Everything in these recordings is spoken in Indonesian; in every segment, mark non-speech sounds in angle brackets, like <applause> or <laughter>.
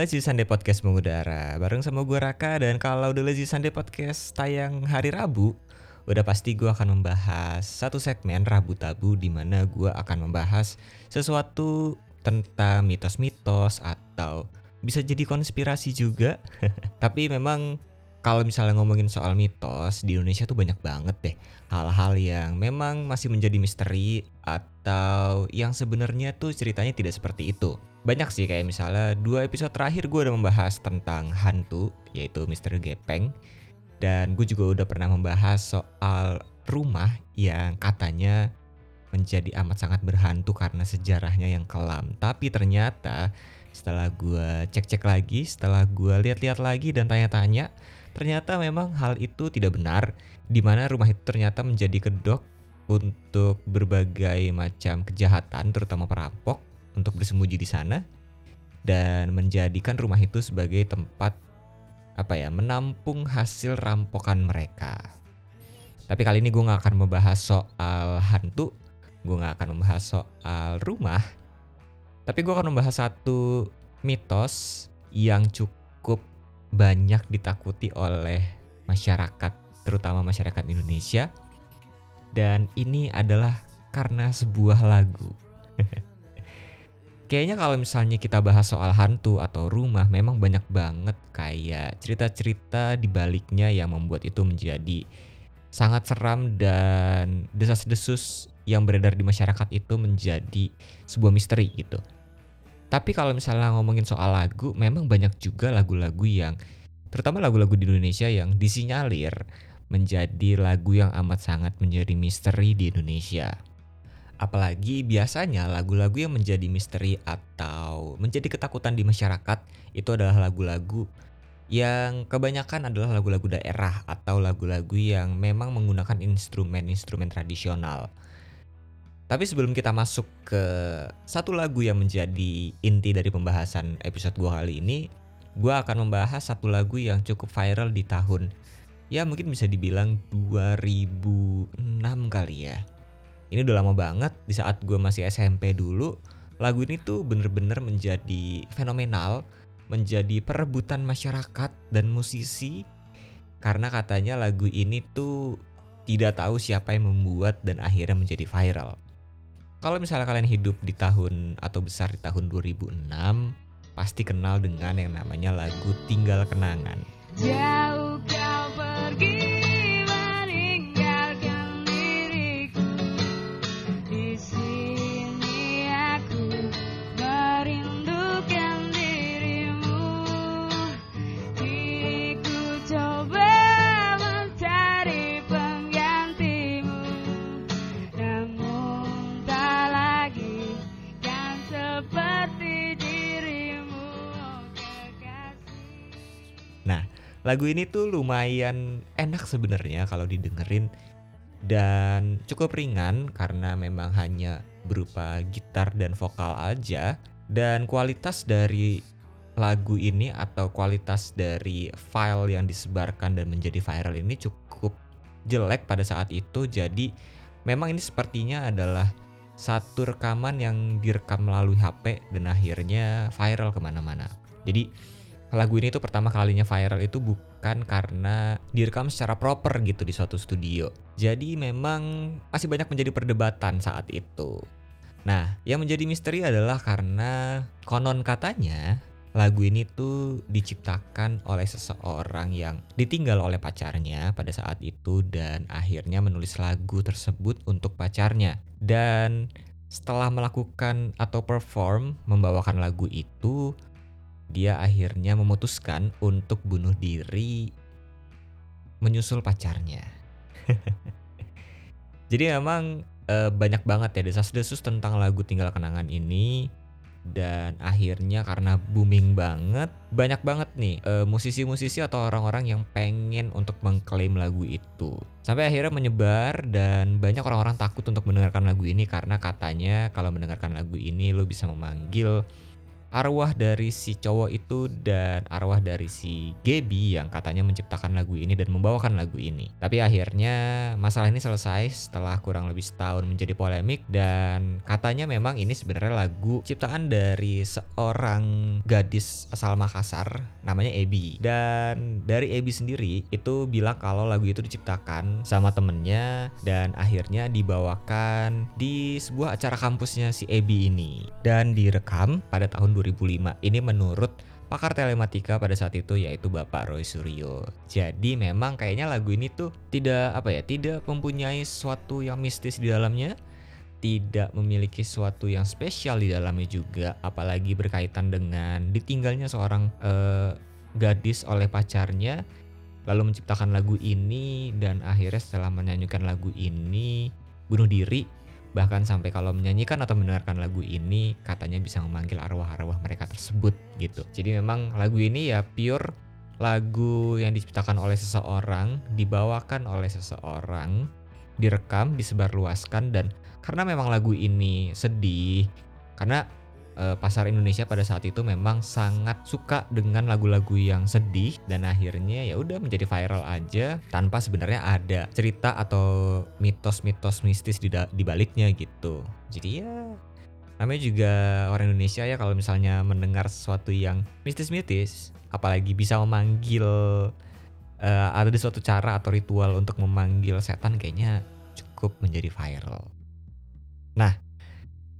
Lazy Sunday Podcast mengudara Bareng sama gue Raka Dan kalau The Lazy Sunday Podcast tayang hari Rabu Udah pasti gue akan membahas satu segmen Rabu Tabu di mana gue akan membahas sesuatu tentang mitos-mitos Atau bisa jadi konspirasi juga <laughs> Tapi memang kalau misalnya ngomongin soal mitos di Indonesia tuh banyak banget deh hal-hal yang memang masih menjadi misteri atau yang sebenarnya tuh ceritanya tidak seperti itu. Banyak sih kayak misalnya dua episode terakhir gue udah membahas tentang hantu yaitu Misteri Gepeng. Dan gue juga udah pernah membahas soal rumah yang katanya menjadi amat sangat berhantu karena sejarahnya yang kelam. Tapi ternyata setelah gue cek-cek lagi, setelah gue lihat-lihat lagi dan tanya-tanya, Ternyata memang hal itu tidak benar, di mana rumah itu ternyata menjadi kedok untuk berbagai macam kejahatan, terutama perampok, untuk bersembunyi di sana dan menjadikan rumah itu sebagai tempat apa ya menampung hasil rampokan mereka. Tapi kali ini gue gak akan membahas soal hantu, gue gak akan membahas soal rumah, tapi gue akan membahas satu mitos yang cukup banyak ditakuti oleh masyarakat, terutama masyarakat Indonesia. Dan ini adalah karena sebuah lagu. <laughs> Kayaknya kalau misalnya kita bahas soal hantu atau rumah, memang banyak banget kayak cerita-cerita di baliknya yang membuat itu menjadi sangat seram dan desas-desus yang beredar di masyarakat itu menjadi sebuah misteri gitu. Tapi kalau misalnya ngomongin soal lagu, memang banyak juga lagu-lagu yang terutama lagu-lagu di Indonesia yang disinyalir menjadi lagu yang amat sangat menjadi misteri di Indonesia. Apalagi biasanya lagu-lagu yang menjadi misteri atau menjadi ketakutan di masyarakat itu adalah lagu-lagu yang kebanyakan adalah lagu-lagu daerah atau lagu-lagu yang memang menggunakan instrumen-instrumen tradisional. Tapi sebelum kita masuk ke satu lagu yang menjadi inti dari pembahasan episode gua kali ini, gua akan membahas satu lagu yang cukup viral di tahun ya mungkin bisa dibilang 2006 kali ya. Ini udah lama banget di saat gua masih SMP dulu. Lagu ini tuh bener-bener menjadi fenomenal, menjadi perebutan masyarakat dan musisi karena katanya lagu ini tuh tidak tahu siapa yang membuat dan akhirnya menjadi viral. Kalau misalnya kalian hidup di tahun atau besar di tahun 2006, pasti kenal dengan yang namanya lagu Tinggal Kenangan. Jauh lagu ini tuh lumayan enak sebenarnya kalau didengerin. Dan cukup ringan karena memang hanya berupa gitar dan vokal aja. Dan kualitas dari lagu ini atau kualitas dari file yang disebarkan dan menjadi viral ini cukup jelek pada saat itu. Jadi memang ini sepertinya adalah satu rekaman yang direkam melalui HP dan akhirnya viral ke mana-mana. Jadi lagu ini tuh pertama kalinya viral itu bukan karena direkam secara proper gitu di suatu studio. Jadi memang masih banyak menjadi perdebatan saat itu. Nah, yang menjadi misteri adalah karena konon katanya lagu ini tuh diciptakan oleh seseorang yang ditinggal oleh pacarnya pada saat itu dan akhirnya menulis lagu tersebut untuk pacarnya. Dan setelah melakukan atau perform membawakan lagu itu, dia akhirnya memutuskan untuk bunuh diri menyusul pacarnya. <laughs> Jadi memang e, banyak banget ya desas-desus tentang lagu Tinggal Kenangan ini dan akhirnya karena booming banget banyak banget nih musisi musisi-musisi atau orang-orang yang pengen untuk mengklaim lagu itu sampai akhirnya menyebar dan banyak orang-orang takut untuk mendengarkan lagu ini karena katanya kalau mendengarkan lagu ini lo bisa memanggil arwah dari si cowok itu dan arwah dari si Gaby yang katanya menciptakan lagu ini dan membawakan lagu ini. Tapi akhirnya masalah ini selesai setelah kurang lebih setahun menjadi polemik dan katanya memang ini sebenarnya lagu ciptaan dari seorang gadis asal Makassar namanya Ebi. Dan dari Ebi sendiri itu bilang kalau lagu itu diciptakan sama temennya dan akhirnya dibawakan di sebuah acara kampusnya si Ebi ini dan direkam pada tahun 2005. Ini menurut pakar telematika pada saat itu yaitu Bapak Roy Suryo. Jadi memang kayaknya lagu ini tuh tidak apa ya, tidak mempunyai sesuatu yang mistis di dalamnya, tidak memiliki sesuatu yang spesial di dalamnya juga, apalagi berkaitan dengan ditinggalnya seorang eh, gadis oleh pacarnya lalu menciptakan lagu ini dan akhirnya setelah menyanyikan lagu ini bunuh diri Bahkan sampai kalau menyanyikan atau mendengarkan lagu ini katanya bisa memanggil arwah-arwah mereka tersebut gitu. Jadi memang lagu ini ya pure lagu yang diciptakan oleh seseorang, dibawakan oleh seseorang, direkam, disebarluaskan dan karena memang lagu ini sedih karena uh, pasar Indonesia pada saat itu memang sangat suka dengan lagu-lagu yang sedih dan akhirnya ya udah menjadi viral aja tanpa sebenarnya ada cerita atau mitos-mitos mistis di, di baliknya gitu. Jadi ya namanya juga orang Indonesia ya kalau misalnya mendengar sesuatu yang mistis-mistis apalagi bisa memanggil uh, ada suatu cara atau ritual untuk memanggil setan kayaknya cukup menjadi viral. Nah,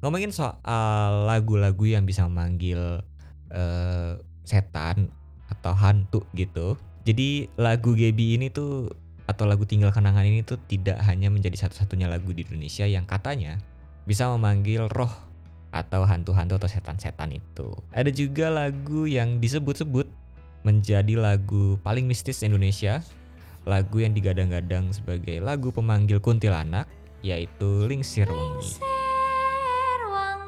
Ngomongin soal lagu-lagu yang bisa memanggil uh, setan atau hantu gitu. Jadi lagu Gaby ini tuh atau lagu Tinggal Kenangan ini tuh tidak hanya menjadi satu-satunya lagu di Indonesia yang katanya bisa memanggil roh atau hantu-hantu atau setan-setan itu. Ada juga lagu yang disebut-sebut menjadi lagu paling mistis Indonesia, lagu yang digadang-gadang sebagai lagu pemanggil kuntilanak, yaitu Lingsir Wengi.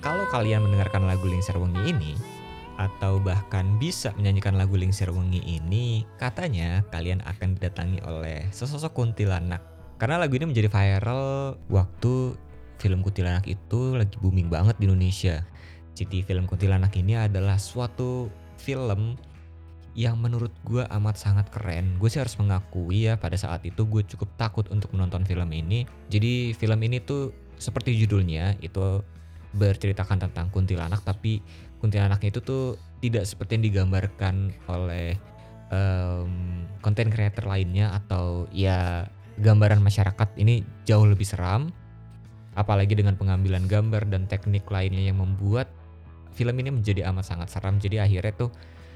kalau kalian mendengarkan lagu Lingser Wengi ini atau bahkan bisa menyanyikan lagu Lingser Wengi ini, katanya kalian akan didatangi oleh sesosok kuntilanak. Karena lagu ini menjadi viral waktu film kuntilanak itu lagi booming banget di Indonesia. Jadi film kuntilanak ini adalah suatu film yang menurut gue amat sangat keren. Gue sih harus mengakui ya pada saat itu gue cukup takut untuk menonton film ini. Jadi film ini tuh seperti judulnya itu berceritakan tentang kuntilanak tapi kuntilanaknya itu tuh tidak seperti yang digambarkan oleh konten um, creator lainnya atau ya gambaran masyarakat. Ini jauh lebih seram apalagi dengan pengambilan gambar dan teknik lainnya yang membuat film ini menjadi amat sangat seram. Jadi akhirnya tuh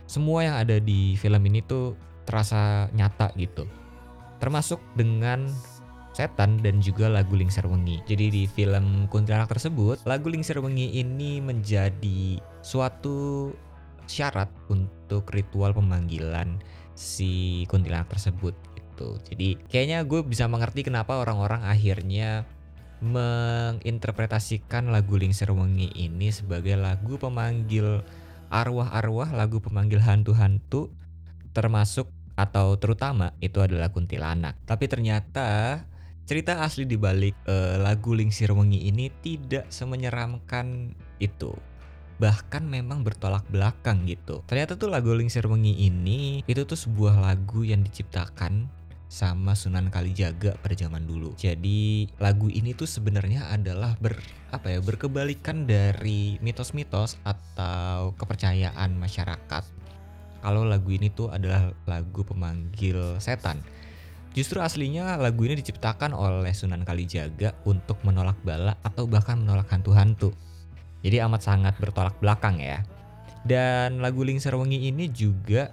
semua yang ada di film ini tuh terasa nyata gitu. Termasuk dengan setan dan juga lagu Lingser Wengi. Jadi di film Kuntilanak tersebut, lagu Lingser Wengi ini menjadi suatu syarat untuk ritual pemanggilan si kuntilanak tersebut gitu. Jadi kayaknya gue bisa mengerti kenapa orang-orang akhirnya menginterpretasikan lagu Lingser Wengi ini sebagai lagu pemanggil arwah-arwah, lagu pemanggil hantu-hantu termasuk atau terutama itu adalah kuntilanak. Tapi ternyata Cerita asli di balik uh, lagu Lingsir Wengi ini tidak semenyeramkan itu. Bahkan memang bertolak belakang gitu. Ternyata tuh lagu Lingsir Wengi ini itu tuh sebuah lagu yang diciptakan sama Sunan Kalijaga pada zaman dulu. Jadi lagu ini tuh sebenarnya adalah ber apa ya berkebalikan dari mitos-mitos atau kepercayaan masyarakat. Kalau lagu ini tuh adalah lagu pemanggil setan. Justru aslinya lagu ini diciptakan oleh Sunan Kalijaga untuk menolak bala atau bahkan menolak hantu-hantu. Jadi amat sangat bertolak belakang ya. Dan lagu Lingser Wengi ini juga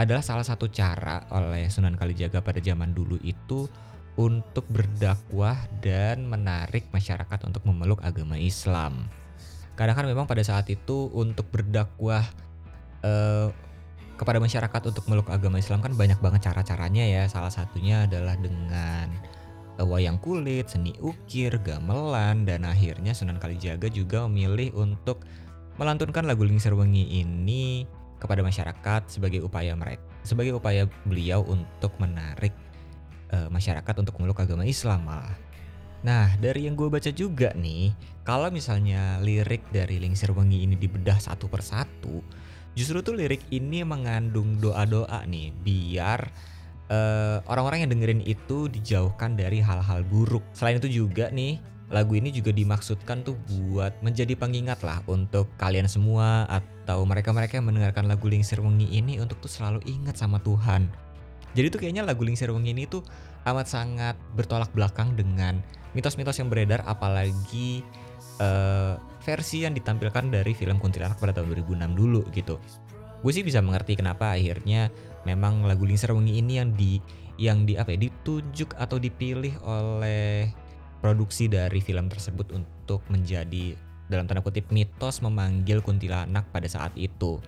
adalah salah satu cara oleh Sunan Kalijaga pada zaman dulu itu untuk berdakwah dan menarik masyarakat untuk memeluk agama Islam. Kadang kan memang pada saat itu untuk berdakwah eh, kepada masyarakat untuk meluk agama Islam kan banyak banget cara-caranya ya. Salah satunya adalah dengan eh, wayang kulit, seni ukir, gamelan, dan akhirnya Sunan Kalijaga juga memilih untuk melantunkan lagu Lingsir Wengi ini kepada masyarakat sebagai upaya mereka sebagai upaya beliau untuk menarik eh, masyarakat untuk meluk agama Islam malah. Nah, dari yang gue baca juga nih, kalau misalnya lirik dari Lingsir Wengi ini dibedah satu persatu, justru tuh lirik ini mengandung doa-doa nih, biar eh, orang-orang yang dengerin itu dijauhkan dari hal-hal buruk. Selain itu juga nih, lagu ini juga dimaksudkan tuh buat menjadi pengingat lah untuk kalian semua atau mereka-mereka yang mendengarkan lagu Lingsir Wengi ini untuk tuh selalu ingat sama Tuhan. Jadi tuh kayaknya lagu Lingsir Wengi ini tuh amat sangat bertolak belakang dengan mitos-mitos yang beredar apalagi eh, versi yang ditampilkan dari film Kuntilanak pada tahun 2006 dulu gitu. Gue sih bisa mengerti kenapa akhirnya memang lagu Lingsir Wengi ini yang di yang di apa ya ditunjuk atau dipilih oleh produksi dari film tersebut untuk menjadi dalam tanda kutip mitos memanggil kuntilanak pada saat itu.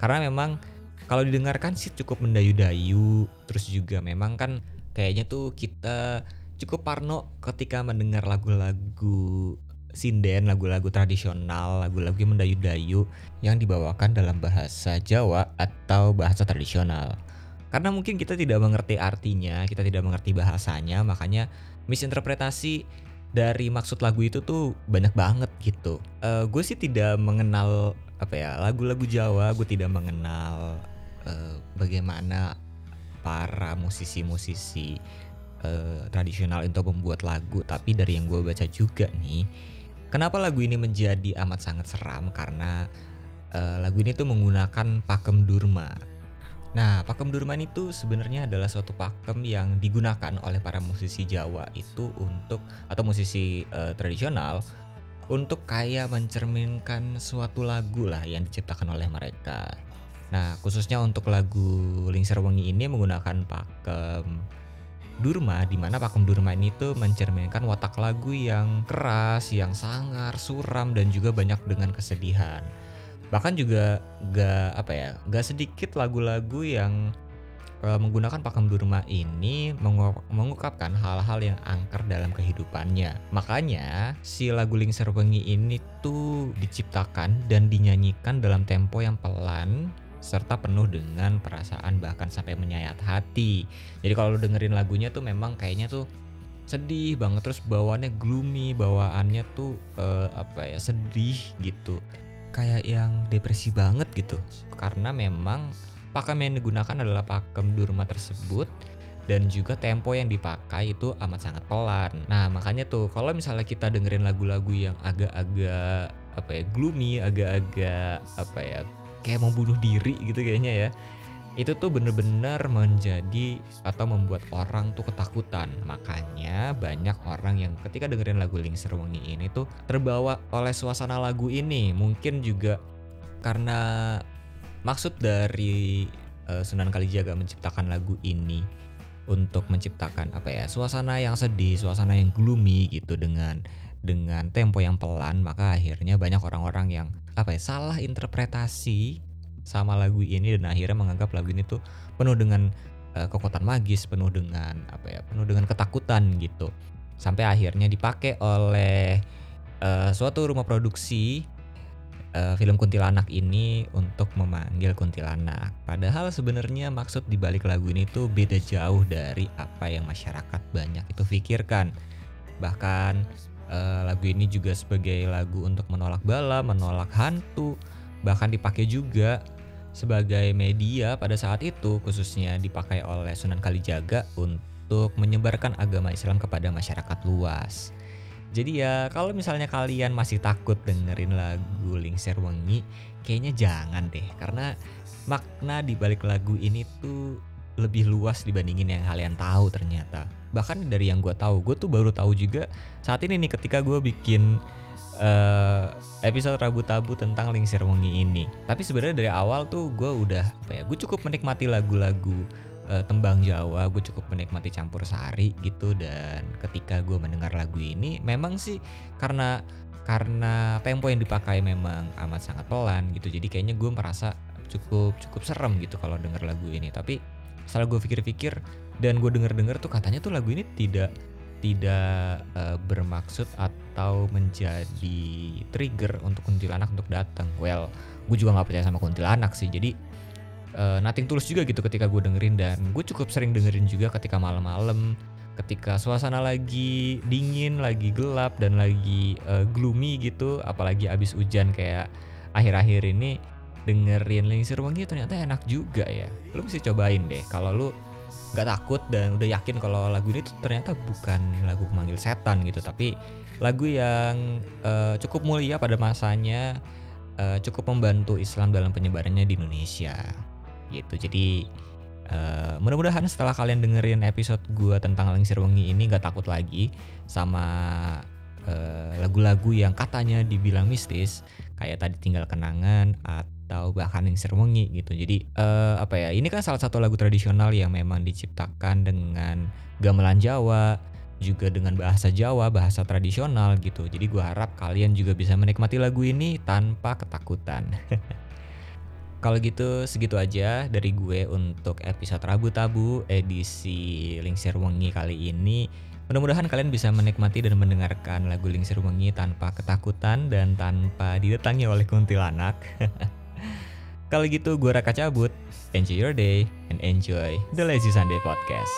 Karena memang kalau didengarkan sih cukup mendayu-dayu, terus juga memang kan kayaknya tuh kita cukup parno ketika mendengar lagu-lagu sinden, lagu-lagu tradisional, lagu-lagu mendayu-dayu yang dibawakan dalam bahasa Jawa atau bahasa tradisional. Karena mungkin kita tidak mengerti artinya, kita tidak mengerti bahasanya, makanya misinterpretasi dari maksud lagu itu tuh banyak banget gitu. Eh gue sih tidak mengenal apa ya lagu-lagu Jawa, gue tidak mengenal eh, bagaimana para musisi-musisi eh, tradisional untuk membuat lagu. Tapi dari yang gue baca juga nih, kenapa lagu ini menjadi amat sangat seram karena eh, lagu ini tuh menggunakan pakem durma. Nah, pakem durman itu sebenarnya adalah suatu pakem yang digunakan oleh para musisi Jawa itu untuk atau musisi eh, tradisional untuk kayak mencerminkan suatu lagu lah yang diciptakan oleh mereka. Nah, khususnya untuk lagu Lingsir Wengi ini menggunakan pakem Durma di mana pakem Durma ini tuh mencerminkan watak lagu yang keras, yang sangar, suram dan juga banyak dengan kesedihan. Bahkan juga gak apa ya gak sedikit lagu-lagu yang eh, menggunakan pakem durma ini mengu- mengungkapkan hal-hal yang angker dalam kehidupannya. Makanya si lagu Lingsir Wengi ini tuh diciptakan dan dinyanyikan dalam tempo yang pelan serta penuh dengan perasaan bahkan sampai menyayat hati. Jadi kalau lu dengerin lagunya tuh memang kayaknya tuh sedih banget terus bawaannya gloomy bawaannya tuh eh, apa ya sedih gitu. Kayak yang depresi banget gitu. Karena memang pakem yang digunakan adalah pakem durma tersebut dan juga tempo yang dipakai itu amat sangat pelan. Nah makanya tuh kalau misalnya kita dengerin lagu-lagu yang agak-agak apa ya gloomy, agak-agak apa ya kayak mau bunuh diri gitu kayaknya ya. Itu tuh bener-bener menjadi atau membuat orang tuh ketakutan. Makanya banyak orang yang ketika dengerin lagu Lingsir Wengi ini tuh terbawa oleh suasana lagu ini. Mungkin juga karena maksud dari eh, Sunan Kalijaga menciptakan lagu ini untuk menciptakan apa ya suasana yang sedih suasana yang gloomy gitu dengan dengan tempo yang pelan maka akhirnya banyak orang-orang yang apa ya salah interpretasi sama lagu ini dan akhirnya menganggap lagu ini tuh penuh dengan eh, kekuatan magis, penuh dengan apa ya, penuh dengan ketakutan gitu. Sampai akhirnya dipakai oleh eh, suatu rumah produksi eh, film kuntilanak ini untuk memanggil kuntilanak. Padahal sebenarnya maksud di balik lagu ini tuh beda jauh dari apa yang masyarakat banyak itu pikirkan. Bahkan eh, lagu ini juga sebagai lagu untuk menolak bala, menolak hantu, bahkan dipakai juga sebagai media pada saat itu khususnya dipakai oleh Sunan Kalijaga untuk menyebarkan agama Islam kepada masyarakat luas. Jadi ya kalau misalnya kalian masih takut dengerin lagu Lingsir Wengi, kayaknya jangan deh karena makna di balik lagu ini tuh lebih luas dibandingin yang kalian tahu ternyata. Bahkan dari yang gue tahu, gue tuh baru tahu juga saat ini nih ketika gue bikin eh, episode Rabu Tabu tentang Lingsir Wengi ini. Tapi sebenarnya dari awal tuh gue udah apa ya, gue cukup menikmati lagu-lagu eh, tembang Jawa, gue cukup menikmati campur sari gitu dan ketika gue mendengar lagu ini, memang sih karena karena tempo yang dipakai memang amat sangat pelan gitu jadi kayaknya gue merasa cukup cukup serem gitu kalau denger lagu ini tapi setelah gue pikir-pikir dan gue denger-denger tuh katanya tuh lagu ini tidak tidak uh, bermaksud atau menjadi trigger untuk kuntilanak untuk datang. Well gue juga nggak percaya sama kuntilanak sih. Jadi uh, nothing tulus juga gitu ketika gue dengerin dan gue cukup sering dengerin juga ketika malam-malam ketika suasana lagi dingin, lagi gelap dan lagi uh, gloomy gitu, apalagi abis hujan kayak akhir-akhir ini dengerin Lingsir Wangi ternyata enak juga ya. Lu mesti cobain deh kalau lu nggak takut dan udah yakin kalau lagu ini tuh ternyata bukan lagu pemanggil setan gitu, tapi lagu yang uh, cukup mulia pada masanya, uh, cukup membantu Islam dalam penyebarannya di Indonesia gitu. Jadi Uh, mudah-mudahan setelah kalian dengerin episode gue tentang Lengsir Wengi ini gak takut lagi sama uh, lagu-lagu yang katanya dibilang mistis kayak tadi tinggal kenangan atau bahkan Lengsir Wengi gitu. Jadi uh, apa ya? Ini kan salah satu lagu tradisional yang memang diciptakan dengan gamelan Jawa juga dengan bahasa Jawa, bahasa tradisional gitu. Jadi gue harap kalian juga bisa menikmati lagu ini tanpa ketakutan. <laughs> Kalau gitu segitu aja dari gue untuk episode Rabu Tabu edisi Lingsir Wengi kali ini. Mudah-mudahan kalian bisa menikmati dan mendengarkan lagu Lingsir Wengi tanpa ketakutan dan tanpa didatangi oleh kuntilanak. <laughs> Kalau gitu gue Raka cabut. Enjoy your day and enjoy the Lazy Sunday Podcast.